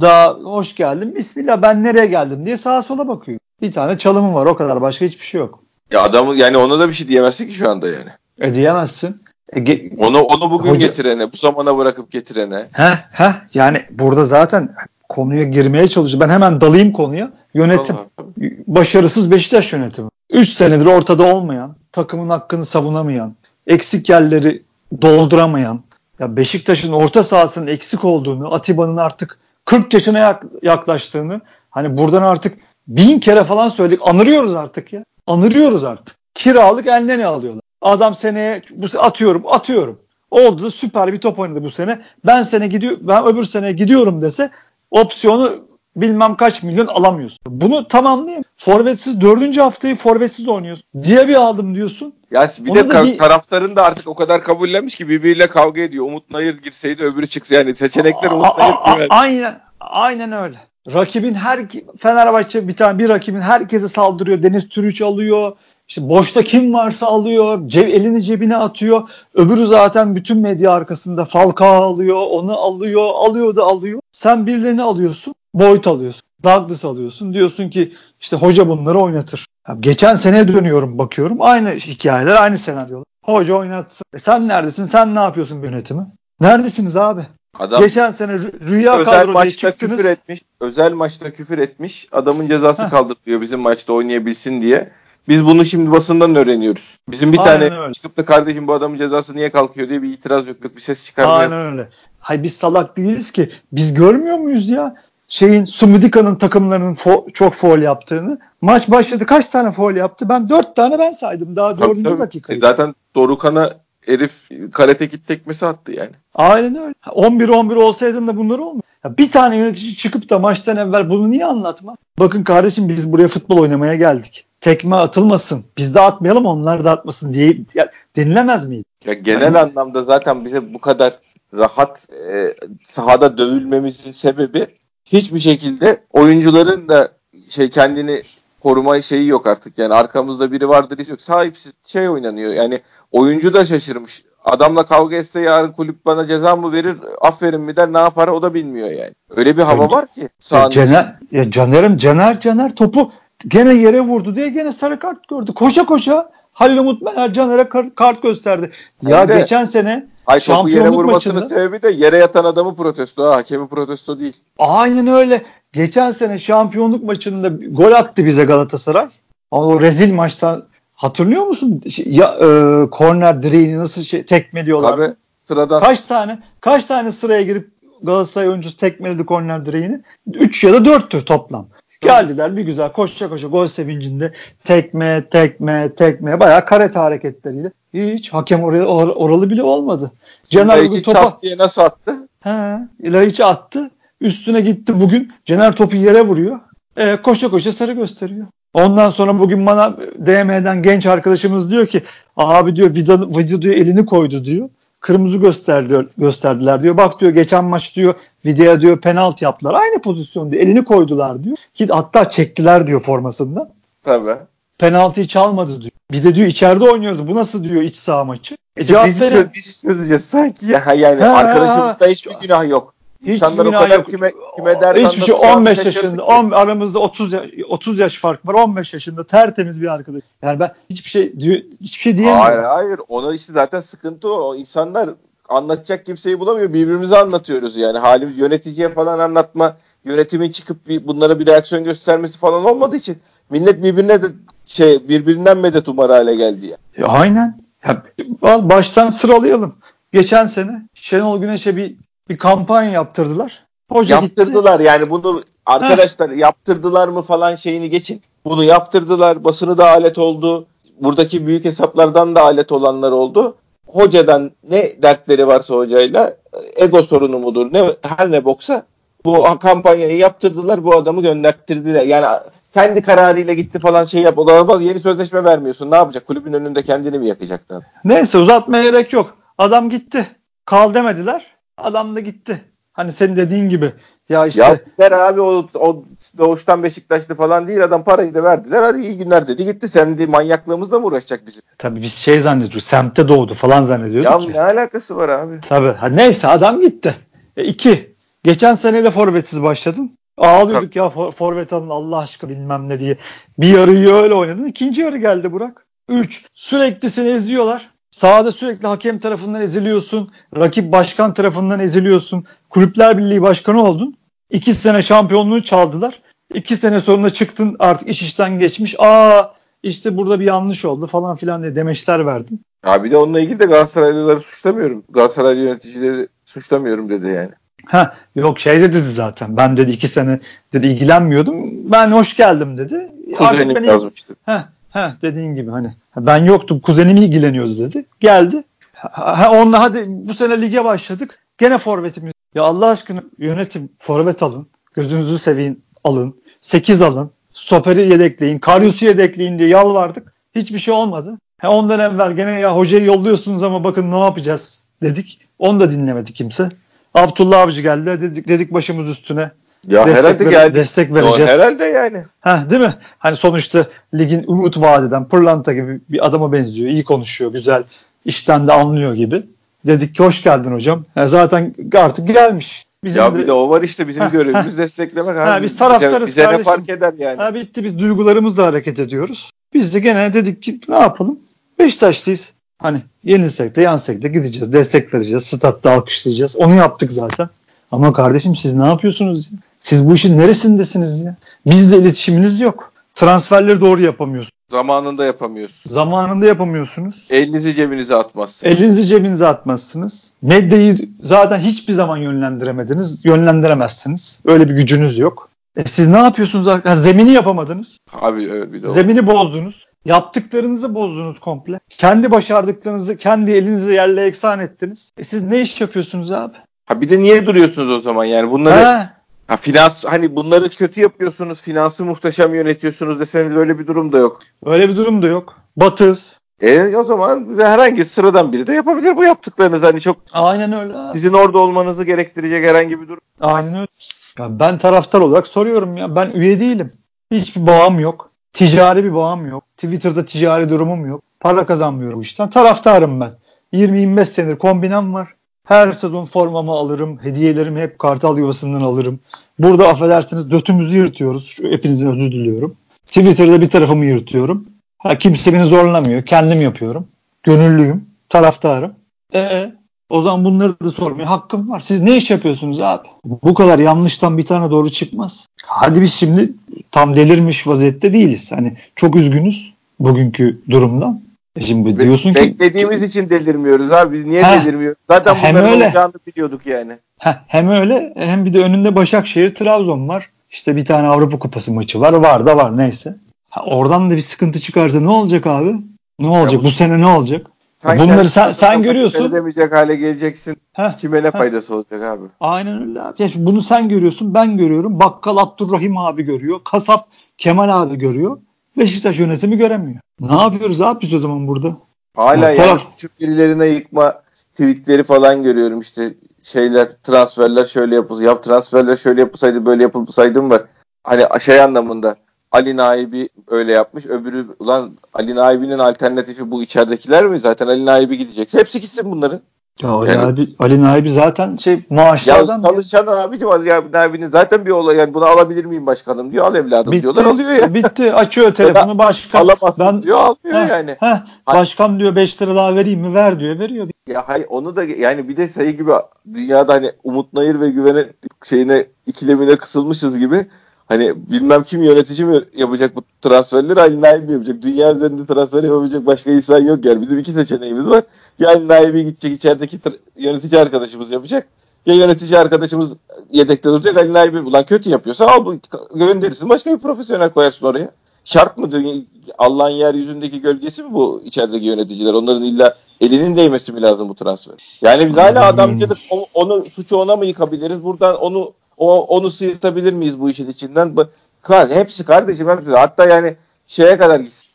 daha hoş geldin. Bismillah ben nereye geldim diye sağa sola bakıyor. Bir tane çalımı var o kadar. Başka hiçbir şey yok. Ya adamı yani ona da bir şey diyemezsin ki şu anda yani. E diyemezsin. E, ge- onu onu bugün Hoca... getirene, bu zamana bırakıp getirene. He he yani burada zaten konuya girmeye çalışıyor. Ben hemen dalayım konuya. Yönetim. Allah. Başarısız Beşiktaş yönetimi. 3 senedir ortada olmayan, takımın hakkını savunamayan, eksik yerleri dolduramayan, ya Beşiktaş'ın orta sahasının eksik olduğunu, Atiba'nın artık 40 yaşına yaklaştığını hani buradan artık bin kere falan söyledik. Anırıyoruz artık ya. Anırıyoruz artık. Kiralık eline ne alıyorlar? Adam seneye bu atıyorum atıyorum. Oldu da süper bir top oynadı bu sene. Ben sene gidiyor ben öbür sene gidiyorum dese opsiyonu bilmem kaç milyon alamıyorsun. Bunu tamamlayayım. Forvetsiz dördüncü haftayı forvetsiz oynuyorsun. Diye bir aldım diyorsun. Ya bir Onu de ka- taraftarın da artık o kadar kabullenmiş ki birbiriyle kavga ediyor. Umut Nayır girseydi öbürü çıksa yani seçenekler Umut Nayır. Aynen aynen öyle. Rakibin her Fenerbahçe bir tane bir rakibin herkese saldırıyor. Deniz Türüç alıyor. İşte boşta kim varsa alıyor. Cev, elini cebine atıyor. Öbürü zaten bütün medya arkasında Falcao alıyor. Onu alıyor. Alıyor da alıyor. Sen birilerini alıyorsun. Boyd alıyorsun. Douglas alıyorsun. Diyorsun ki işte hoca bunları oynatır. Geçen sene dönüyorum bakıyorum. Aynı hikayeler, aynı senaryolar. Hoca oynatsın. E sen neredesin? Sen ne yapıyorsun yönetimi? Neredesiniz abi? Adam Geçen sene rüya özel maçta çıktınız. küfür etmiş. Özel maçta küfür etmiş. Adamın cezası Heh. kaldırılıyor bizim maçta oynayabilsin diye. Biz bunu şimdi basından öğreniyoruz. Bizim bir Aynen tane öyle. çıkıp da kardeşim bu adamın cezası niye kalkıyor diye bir itiraz yok. yok bir ses çıkarmıyor. Aynen öyle. Hay biz salak değiliz ki. Biz görmüyor muyuz ya? Şeyin Sumidika'nın takımlarının fo- çok foul yaptığını. Maç başladı kaç tane foul yaptı? Ben dört tane ben saydım daha dördüncü dakika. E zaten Dorukan'a herif karate kit tekmesi attı yani. Aynen öyle. 11-11 olsaydın da bunlar olmuyor. Ya bir tane yönetici çıkıp da maçtan evvel bunu niye anlatmaz? Bakın kardeşim biz buraya futbol oynamaya geldik. Tekme atılmasın. Biz de atmayalım onlar da atmasın diye ya, denilemez miydi? Ya genel yani, anlamda zaten bize bu kadar rahat e, sahada dövülmemizin sebebi hiçbir şekilde oyuncuların da şey kendini koruma şeyi yok artık. Yani arkamızda biri vardır yok. Sahipsiz şey oynanıyor. Yani oyuncu da şaşırmış. Adamla kavga etse yarın kulüp bana ceza mı verir, aferin mi der, ne yapar o da bilmiyor yani. Öyle bir hava var ki. Ya Caner, ya Caner'im Caner Caner topu gene yere vurdu diye gene sarı kart gördü. Koşa koşa Halil Umut Meler Caner'e kart gösterdi. Ya de, geçen sene Ay topu yere vurmasının maçında, sebebi de yere yatan adamı protesto. Ha, hakemi protesto değil. Aynen öyle. Geçen sene şampiyonluk maçında gol attı bize Galatasaray. Ama o rezil maçtan hatırlıyor musun? Ya e, korner direğini nasıl şey, tekmeliyorlar. Tabii sıradan. Kaç tane kaç tane sıraya girip Galatasaray oyuncusu tekmeledi korner direğini? 3 ya da 4'tür toplam. Geldiler bir güzel koşa koşa gol sevincinde tekme tekme tekme bayağı karate hareketleriyle. Hiç hakem oraya or, oralı bile olmadı. Caner bugün topa diye nasıl attı? He, İlahiç'i attı. Üstüne gitti bugün. Caner topu yere vuruyor. E, koşa koşa sarı gösteriyor. Ondan sonra bugün bana DM'den genç arkadaşımız diyor ki abi diyor vida, vida diyor elini koydu diyor. Kırmızı gösterdi, gösterdiler diyor. Bak diyor geçen maç diyor videoya diyor penaltı yaptılar. Aynı pozisyon diyor. Elini koydular diyor. Ki hatta çektiler diyor formasında. Tabii. Penaltıyı çalmadı diyor. Bir de diyor içeride oynuyoruz. Bu nasıl diyor iç saha maçı? E, biz, çöz, biz çözeceğiz sanki ya. Yani ha, arkadaşımızda hiçbir günah yok. Hiç İnsanlar o kadar yok. kime, kime dert Hiçbir şey 15 yaşında 10, aramızda 30 yaş, 30 yaş fark var. 15 yaşında tertemiz bir arkadaş. Yani ben hiçbir şey hiçbir şey diyemiyorum. Hayır hayır. Ona işte zaten sıkıntı o. o insanlar anlatacak kimseyi bulamıyor. Birbirimize anlatıyoruz yani. Halimiz yöneticiye falan anlatma, yönetimin çıkıp bir, bunlara bir reaksiyon göstermesi falan olmadığı için millet birbirine de şey birbirinden medet umar hale geldi ya. ya aynen. Ya, baştan sıralayalım. Geçen sene Şenol Güneş'e bir bir kampanya yaptırdılar. Hoca yaptırdılar gitti. yani bunu arkadaşlar Heh. yaptırdılar mı falan şeyini geçin. Bunu yaptırdılar. Basını da alet oldu. Buradaki büyük hesaplardan da alet olanlar oldu. Hocadan ne dertleri varsa hocayla ego sorunu mudur ne her ne boksa bu kampanyayı yaptırdılar bu adamı gönderttirdiler. Yani kendi kararıyla gitti falan şey yap. O da yeni sözleşme vermiyorsun. Ne yapacak? Kulübün önünde kendini mi yakacaktı? Neyse uzatmaya gerek yok. Adam gitti. Kal demediler. Adam da gitti. Hani senin dediğin gibi. Ya işte. Ya gider abi o, o doğuştan Beşiktaşlı falan değil. Adam parayı da verdiler. Hadi iyi günler dedi gitti. Sen de manyaklığımızla mı uğraşacak bizim? Tabii biz şey zannediyoruz. Semtte doğdu falan zannediyorduk ya. Ya ne alakası var abi? Tabii. Ha, neyse adam gitti. E, iki. Geçen sene de forvetsiz başladın. Ağlıyorduk Tabii. ya for, forvet alın Allah aşkına bilmem ne diye. Bir yarıyı öyle oynadın. İkinci yarı geldi Burak. Üç. Sürekli seni eziyorlar. Sahada sürekli hakem tarafından eziliyorsun. Rakip başkan tarafından eziliyorsun. Kulüpler Birliği başkanı oldun. İki sene şampiyonluğu çaldılar. İki sene sonra çıktın artık iş işten geçmiş. Aa işte burada bir yanlış oldu falan filan diye demeçler verdin. Abi de onunla ilgili de Galatasaraylıları suçlamıyorum. Galatasaray yöneticileri suçlamıyorum dedi yani. Ha yok şey de dedi zaten. Ben dedi iki sene dedi ilgilenmiyordum. Ben hoş geldim dedi. Beni, yazmıştı. Ha, ha dediğin gibi hani ben yoktum kuzenim ilgileniyordu dedi. Geldi. Ha, onunla hadi bu sene lige başladık. Gene forvetimiz. Ya Allah aşkına yönetim forvet alın. Gözünüzü seveyim alın. 8 alın. Stoperi yedekleyin. Karyus'u yedekleyin diye yalvardık. Hiçbir şey olmadı. Ha, ondan evvel gene ya hocayı yolluyorsunuz ama bakın ne yapacağız dedik. Onu da dinlemedi kimse. Abdullah Avcı geldi dedik, dedik başımız üstüne. Ya destek herhalde ver, geldi. Destek vereceğiz. Yo, herhalde yani. Ha, değil mi? Hani sonuçta ligin umut vadeden pırlanta gibi bir adama benziyor. İyi konuşuyor, güzel. işten de anlıyor gibi. Dedik ki hoş geldin hocam. Yani zaten artık gelmiş. Bizim ya de, bir de o var işte bizim görevimiz desteklemek. Ha, biz taraftarız bize, bize ne fark eder yani. Ha, bitti biz duygularımızla hareket ediyoruz. Biz de gene dedik ki ne yapalım? Beşiktaşlıyız. Hani yenilsek de yansek de gideceğiz. Destek vereceğiz. Statta alkışlayacağız. Onu yaptık zaten. Ama kardeşim siz ne yapıyorsunuz? Siz bu işin neresindesiniz ya? Bizle iletişiminiz yok. Transferleri doğru yapamıyorsunuz. Zamanında yapamıyorsunuz. Zamanında yapamıyorsunuz. Elinizi cebinize atmazsınız. Elinizi cebinize atmazsınız. Medyayı zaten hiçbir zaman yönlendiremediniz. Yönlendiremezsiniz. Öyle bir gücünüz yok. E siz ne yapıyorsunuz? Ha, zemini yapamadınız. Abi evet bir de Zemini bozdunuz. Yaptıklarınızı bozdunuz komple. Kendi başardıklarınızı kendi elinize yerle eksan ettiniz. E siz ne iş yapıyorsunuz abi? Ha bir de niye duruyorsunuz o zaman yani bunları He. Ha finans hani bunları kötü yapıyorsunuz, finansı muhteşem yönetiyorsunuz deseniz öyle bir durum da yok. Öyle bir durum da yok. Batız. E o zaman herhangi sıradan biri de yapabilir bu yaptıklarınız hani çok Aynen öyle. Sizin orada olmanızı gerektirecek herhangi bir durum. Aynen öyle. Ya ben taraftar olarak soruyorum ya ben üye değilim. Hiçbir bağım yok. Ticari bir bağım yok. Twitter'da ticari durumum yok. Para kazanmıyorum işten. Taraftarım ben. 20-25 senedir kombinem var. Her sezon formamı alırım. Hediyelerimi hep kartal yuvasından alırım. Burada affedersiniz dötümüzü yırtıyoruz. Şu hepinizin özür diliyorum. Twitter'da bir tarafımı yırtıyorum. Ha, kimse beni zorlamıyor. Kendim yapıyorum. Gönüllüyüm. Taraftarım. Ee, o zaman bunları da sormaya hakkım var. Siz ne iş yapıyorsunuz abi? Bu kadar yanlıştan bir tane doğru çıkmaz. Hadi biz şimdi tam delirmiş vaziyette değiliz. Hani çok üzgünüz bugünkü durumdan. E şimdi diyorsun ki beklediğimiz için delirmiyoruz abi. Biz niye heh, delirmiyoruz? Zaten hem bunların öyle, olacağını biliyorduk yani. Heh, hem öyle hem bir de önünde Başakşehir Trabzon var. İşte bir tane Avrupa Kupası maçı var. Var da var neyse. Ha, oradan da bir sıkıntı çıkarsa ne olacak abi? Ne olacak? Bu, bu sene ne olacak? Sen Bunları sen, sen görüyorsun. Demeyecek hale geleceksin. Heh, Kime ne faydası olacak abi? Aynen öyle abi. Yani bunu sen görüyorsun, ben görüyorum. Bakkal Abdurrahim abi görüyor. Kasap Kemal abi görüyor. Beşiktaş yönetimi göremiyor. Ne yapıyoruz abi biz o zaman burada? Hala ya yani küçük birilerine yıkma tweetleri falan görüyorum işte şeyler transferler şöyle yapılsın. Ya transferler şöyle yapılsaydı böyle yapılsaydı mı var? Hani şey anlamında Ali Naibi öyle yapmış. Öbürü ulan Ali Naibi'nin alternatifi bu içeridekiler mi? Zaten Ali Naibi gidecek. Hepsi gitsin bunların. Ya Ali, yani, abi, Ali Naibi zaten şey maaşlı ya. Çalışan abicim Ali Naibi'nin zaten bir olay yani bunu alabilir miyim başkanım diyor. Al evladım bitti, diyorlar alıyor ya. Bitti açıyor telefonu başkan. Alamazsın ben, diyor almıyor heh, yani. Heh, başkan diyor 5 lira daha vereyim mi ver diyor veriyor. Ya hayır onu da yani bir de sayı gibi dünyada hani Umut Nayır ve Güven'e şeyine ikilemine kısılmışız gibi hani bilmem kim yönetici mi yapacak bu transferleri Ali Naim yapacak? Dünya üzerinde transfer yapabilecek başka insan yok yani. Bizim iki seçeneğimiz var. Ya Ali Naim'i gidecek içerideki yönetici arkadaşımız yapacak. Ya yönetici arkadaşımız yedekte duracak Ali Naim'i. Ulan kötü yapıyorsa al bu gönderirsin. Başka bir profesyonel koyarsın oraya. Şart mı? Allah'ın yeryüzündeki gölgesi mi bu içerideki yöneticiler? Onların illa elinin değmesi mi lazım bu transfer? Yani biz hala adamcılık onu suçu ona mı yıkabiliriz? Buradan onu o onu sıyırtabilir miyiz bu işin içinden? Hepsi kardeşim hepsi. Hatta yani şeye kadar gitsin.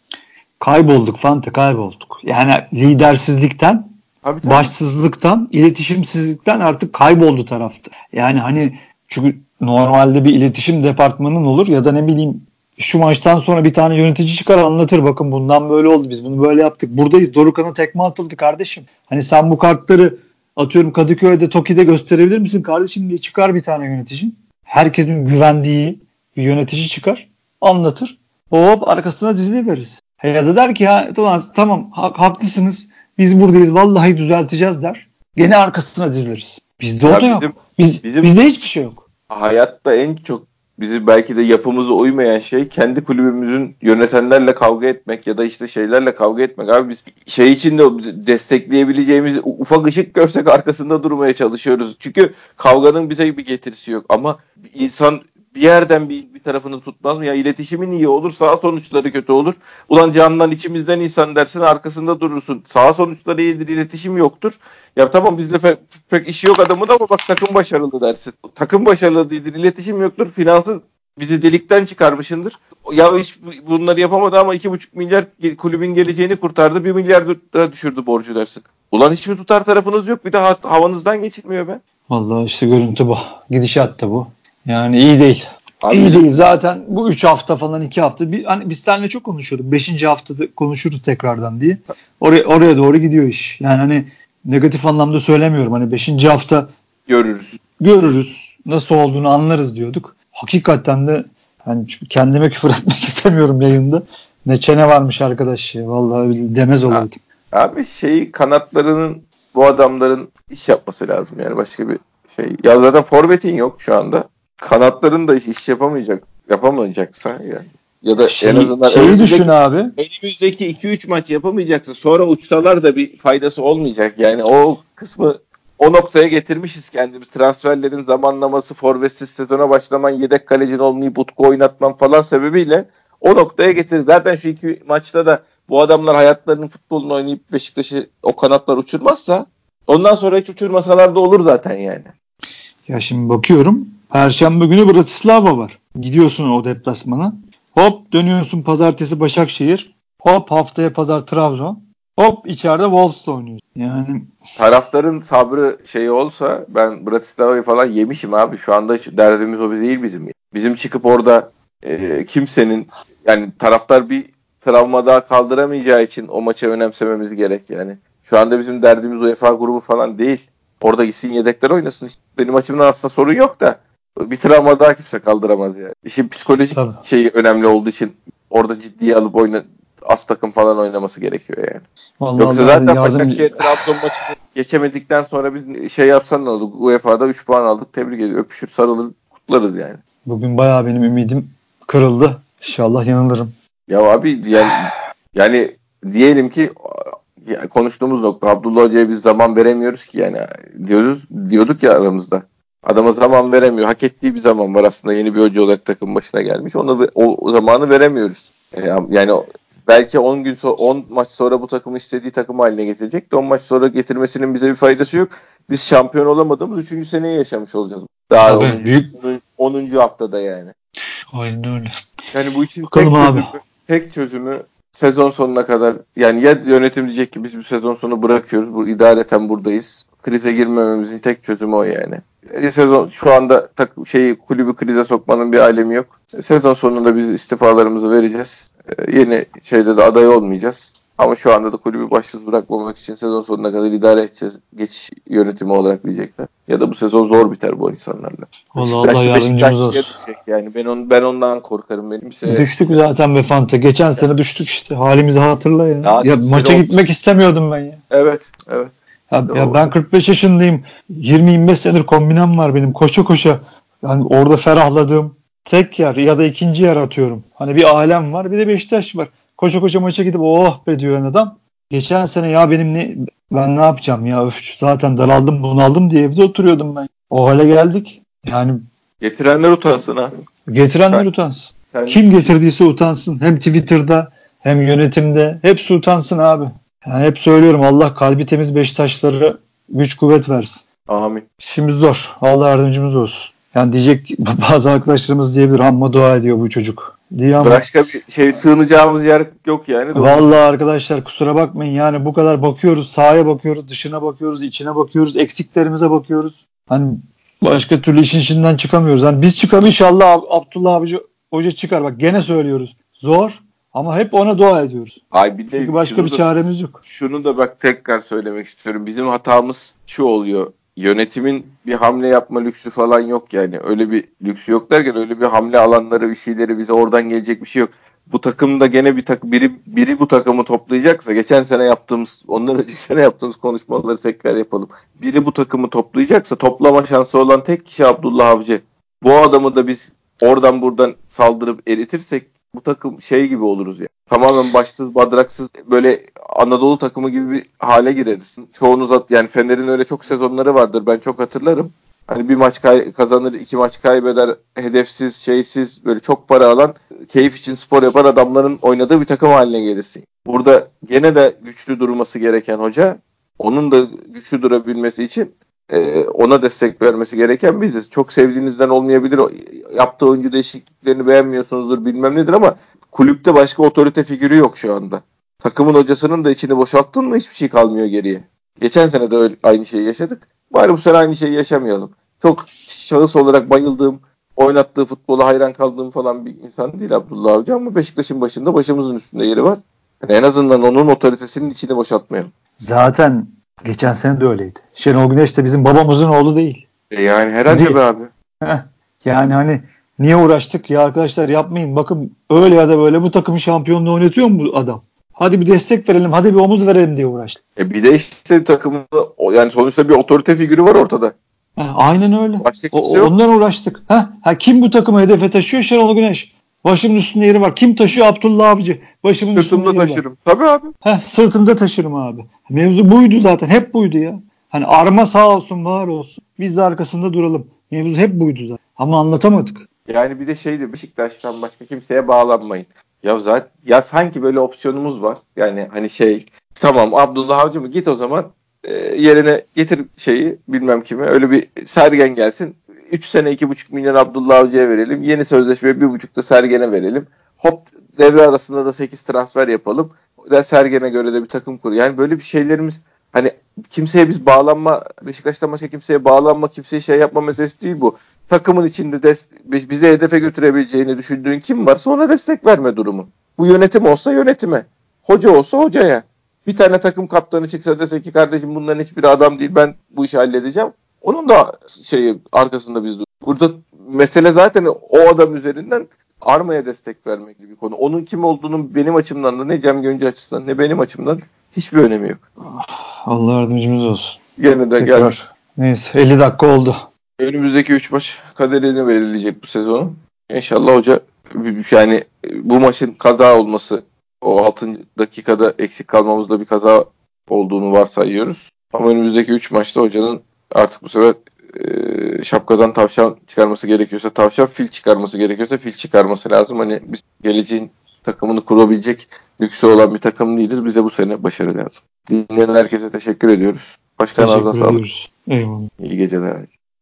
Kaybolduk Fante kaybolduk. Yani lidersizlikten, tabii. başsızlıktan, iletişimsizlikten artık kayboldu tarafta. Yani hani çünkü normalde bir iletişim departmanın olur ya da ne bileyim şu maçtan sonra bir tane yönetici çıkar anlatır bakın bundan böyle oldu biz bunu böyle yaptık. Buradayız Dorukan'a tekme atıldı kardeşim. Hani sen bu kartları atıyorum Kadıköy'de Toki'de gösterebilir misin kardeşim diye çıkar bir tane yönetici. Herkesin güvendiği bir yönetici çıkar anlatır. Hop arkasına dizili veririz. Ya da der ki ha tamam ha, haklısınız biz buradayız vallahi düzelteceğiz der. Gene arkasına diziliriz. Bizde o da yok. Biz, bizim, bizde hiçbir şey yok. Hayatta en çok bizi belki de yapımıza uymayan şey kendi kulübümüzün yönetenlerle kavga etmek ya da işte şeylerle kavga etmek. Abi biz şey için de destekleyebileceğimiz ufak ışık görsek arkasında durmaya çalışıyoruz. Çünkü kavganın bize bir getirisi yok ama insan bir yerden bir, bir tarafını tutmaz mı? Ya iletişimin iyi olur, sağ sonuçları kötü olur. Ulan candan içimizden insan dersin arkasında durursun. Sağ sonuçları iyidir, iletişim yoktur. Ya tamam bizde pe- pek işi yok adamın ama bak takım başarılı dersin. Takım başarılı değildir, iletişim yoktur. Finansı bizi delikten çıkarmışındır. Ya hiç bunları yapamadı ama 2,5 milyar kulübün geleceğini kurtardı. 1 milyar da düşürdü borcu dersin. Ulan hiçbir tutar tarafınız yok. Bir de havanızdan geçilmiyor be. Vallahi işte görüntü bu. Gidişat da bu. Yani iyi değil. Abi, iyi değil. Zaten bu 3 hafta falan 2 hafta. Bir, hani biz seninle çok konuşuyorduk. 5. haftada konuşuruz tekrardan diye. Oraya, oraya doğru gidiyor iş. Yani hani negatif anlamda söylemiyorum. Hani 5. hafta görürüz. Görürüz. nasıl olduğunu anlarız diyorduk. Hakikaten de hani kendime küfür etmek istemiyorum yayında. Ne çene varmış arkadaş. Vallahi demez olaydım. Abi şey kanatlarının bu adamların iş yapması lazım yani başka bir şey. Ya zaten forvetin yok şu anda. Kanatların da iş, iş yapamayacak yapamayacaksa yani. Ya da şey, en azından şeyi düşün abi. Önümüzdeki 2-3 maç yapamayacaksın. Sonra uçsalar da bir faydası olmayacak. Yani o kısmı o noktaya getirmişiz kendimiz. Transferlerin zamanlaması, forvetsiz sezona başlaman, yedek kalecin olmayıp Utku oynatman falan sebebiyle o noktaya getirdik. Zaten şu iki maçta da bu adamlar hayatlarının futbolunu oynayıp Beşiktaş'ı o kanatlar uçurmazsa ondan sonra hiç uçurmasalar da olur zaten yani. Ya şimdi bakıyorum. Perşembe günü Bratislava var. Gidiyorsun o deplasmana. Hop dönüyorsun pazartesi Başakşehir. Hop haftaya pazar Trabzon. Hop içeride Wolves'la oynuyorsun. Yani taraftarın sabrı şeyi olsa ben Bratislava'yı falan yemişim abi. Şu anda derdimiz o değil bizim. Bizim çıkıp orada e, kimsenin yani taraftar bir travma daha kaldıramayacağı için o maça önemsememiz gerek yani. Şu anda bizim derdimiz UEFA grubu falan değil. Orada gitsin yedekler oynasın. Benim açımdan aslında sorun yok da bir travma daha kimse kaldıramaz yani. İşin psikolojik Tabii. şeyi önemli olduğu için orada ciddiye alıp oyna az takım falan oynaması gerekiyor yani. Vallahi Yoksa zaten yardım... Başakşehir Trabzon maçını geçemedikten sonra biz şey yapsan ne oldu? UEFA'da 3 puan aldık. Tebrik ediyorum. Öpüşür sarılır kutlarız yani. Bugün bayağı benim ümidim kırıldı. İnşallah yanılırım. Ya abi yani, yani diyelim ki konuştuğumuz nokta Abdullah Hoca'ya biz zaman veremiyoruz ki yani diyoruz diyorduk ya aramızda. Adama zaman veremiyor. Hak ettiği bir zaman var aslında yeni bir hoca olarak takım başına gelmiş. Onu o, o zamanı veremiyoruz. E, yani belki 10 gün sonra 10 maç sonra bu takımı istediği takım haline getirecek. 10 maç sonra getirmesinin bize bir faydası yok. Biz şampiyon olamadığımız 3. seneyi yaşamış olacağız. Daha Tabii, 10. büyük 10. 10. haftada yani. Aynen öyle. Yani bu işin Bakalım tek çözümü, tek çözümü sezon sonuna kadar yani ya yönetim diyecek ki biz bu sezon sonu bırakıyoruz. Bu idareten buradayız. Krize girmememizin tek çözümü o yani. E, sezon şu anda tak, şeyi kulübü krize sokmanın bir alemi yok. Sezon sonunda biz istifalarımızı vereceğiz. E, yeni şeyde de aday olmayacağız. Ama şu anda da kulübü başsız bırakmamak için sezon sonuna kadar idare edeceğiz. Geçiş yönetimi olarak diyecekler. Ya da bu sezon zor biter bu insanlarla. Allah Allah yardımcımız olsun. Yani ben, on, ben ondan korkarım. Benim şey... Düştük zaten be Fanta. Geçen sene düştük işte. Halimizi hatırla ya. Ya, ya maça olmuş. gitmek istemiyordum ben ya. Evet, evet. Ya, ya ben 45 yaşındayım. 20-25 senedir kombinem var benim. Koşa koşa yani orada ferahladım. Tek yer ya da ikinci yer atıyorum. Hani bir alem var bir de Beşiktaş var. Koşa koşa maça gidip oh be diyor adam. Geçen sene ya benim ne ben ne yapacağım ya öf zaten daraldım bunaldım diye evde oturuyordum ben. O hale geldik. Yani getirenler utansın ha. Getirenler ben, utansın. Sen... Kim getirdiyse utansın. Hem Twitter'da hem yönetimde hepsi utansın abi. Yani hep söylüyorum Allah kalbi temiz Beşiktaşları güç kuvvet versin. Amin. İşimiz zor. Allah yardımcımız olsun. Yani diyecek bazı arkadaşlarımız diyebilir amma dua ediyor bu çocuk. Diye ama, Başka bir şey sığınacağımız yer yok yani. Doğru. Vallahi arkadaşlar kusura bakmayın yani bu kadar bakıyoruz sahaya bakıyoruz dışına bakıyoruz içine bakıyoruz eksiklerimize bakıyoruz. Hani başka türlü işin içinden çıkamıyoruz. Hani biz çıkalım inşallah Abdullah abici hoca çıkar bak gene söylüyoruz. Zor ama hep ona dua ediyoruz. Ay bir de Çünkü başka bir da, çaremiz yok. Şunu da bak tekrar söylemek istiyorum. Bizim hatamız şu oluyor. Yönetimin bir hamle yapma lüksü falan yok yani. Öyle bir lüksü yok derken öyle bir hamle alanları bir şeyleri bize oradan gelecek bir şey yok. Bu takımda gene bir takım biri biri bu takımı toplayacaksa geçen sene yaptığımız ondan önceki sene yaptığımız konuşmaları tekrar yapalım. Biri bu takımı toplayacaksa toplama şansı olan tek kişi Abdullah Avcı. Bu adamı da biz oradan buradan saldırıp eritirsek bu takım şey gibi oluruz ya. Tamamen başsız, badraksız böyle Anadolu takımı gibi bir hale girerisin. Çoğunuz at, yani Fener'in öyle çok sezonları vardır. Ben çok hatırlarım. Hani bir maç kay- kazanır, iki maç kaybeder, hedefsiz, şeysiz, böyle çok para alan, keyif için spor yapan adamların oynadığı bir takım haline gelirsin. Burada gene de güçlü durması gereken hoca, onun da güçlü durabilmesi için e, ona destek vermesi gereken biziz. Çok sevdiğinizden olmayabilir. Yaptığı oyuncu değişikliklerini beğenmiyorsunuzdur bilmem nedir ama kulüpte başka otorite figürü yok şu anda. Takımın hocasının da içini boşalttın mı hiçbir şey kalmıyor geriye. Geçen sene de öyle, aynı şeyi yaşadık. Bari bu sene aynı şeyi yaşamayalım. Çok şahıs olarak bayıldığım, oynattığı futbola hayran kaldığım falan bir insan değil Abdullah Avcı ama Beşiktaş'ın başında başımızın üstünde yeri var. Yani en azından onun otoritesinin içini boşaltmayalım. Zaten Geçen sene de öyleydi. Şenol Güneş de bizim babamızın oğlu değil. E yani herhalde değil. be abi. Yani hani niye uğraştık ya arkadaşlar yapmayın. Bakın öyle ya da böyle bu takımın şampiyonluğu oynatıyor mu bu adam? Hadi bir destek verelim, hadi bir omuz verelim diye uğraştık. E bir de işte takımda yani sonuçta bir otorite figürü var ortada. Ha, aynen öyle. Başka kimse o, yok. Ondan uğraştık. Ha, ha, kim bu takımı hedefe taşıyor? Şenol Güneş. Başımın üstünde yeri var. Kim taşıyor? Abdullah Abici. Başımın Sırtımda üstünde yeri taşırım. Var. Tabii abi. Heh, sırtımda taşırım abi. Mevzu buydu zaten. Hep buydu ya. Hani arma sağ olsun var olsun. Biz de arkasında duralım. Mevzu hep buydu zaten. Ama anlatamadık. Yani bir de şeydi Beşiktaş'tan başka kimseye bağlanmayın. Ya zaten ya sanki böyle opsiyonumuz var. Yani hani şey tamam Abdullah Avcı mı git o zaman e, yerine getir şeyi bilmem kimi öyle bir sergen gelsin. 3 sene 2,5 milyon Abdullah Avcı'ya verelim. Yeni sözleşme 1,5 da Sergen'e verelim. Hop devre arasında da 8 transfer yapalım. Da Sergen'e göre de bir takım kur. Yani böyle bir şeylerimiz hani kimseye biz bağlanma Beşiktaş'tan başka kimseye bağlanma kimseye şey yapma meselesi değil bu. Takımın içinde de, bizi hedefe götürebileceğini düşündüğün kim varsa ona destek verme durumu. Bu yönetim olsa yönetime. Hoca olsa hocaya. Bir tane takım kaptanı çıksa dese ki kardeşim bunların hiçbir adam değil ben bu işi halledeceğim. Onun da şeyi arkasında biz Burada mesele zaten o adam üzerinden Arma'ya destek vermek gibi bir konu. Onun kim olduğunun benim açımdan da ne Cem Gönce açısından ne benim açımdan hiçbir önemi yok. Allah yardımcımız olsun. Gene de gelmiş. Neyse 50 dakika oldu. Önümüzdeki 3 maç kaderini belirleyecek bu sezonun. İnşallah hoca yani bu maçın kaza olması o 6. dakikada eksik kalmamızda bir kaza olduğunu varsayıyoruz. Ama önümüzdeki 3 maçta hocanın artık bu sefer e, şapkadan tavşan çıkarması gerekiyorsa tavşan, fil çıkarması gerekiyorsa fil çıkarması lazım. Hani biz geleceğin takımını kurabilecek lüksü olan bir takım değiliz. Bize bu sene başarı lazım. Dinleyen herkese teşekkür ediyoruz. Başkan ağzına sağlık. Eyvallah. İyi geceler.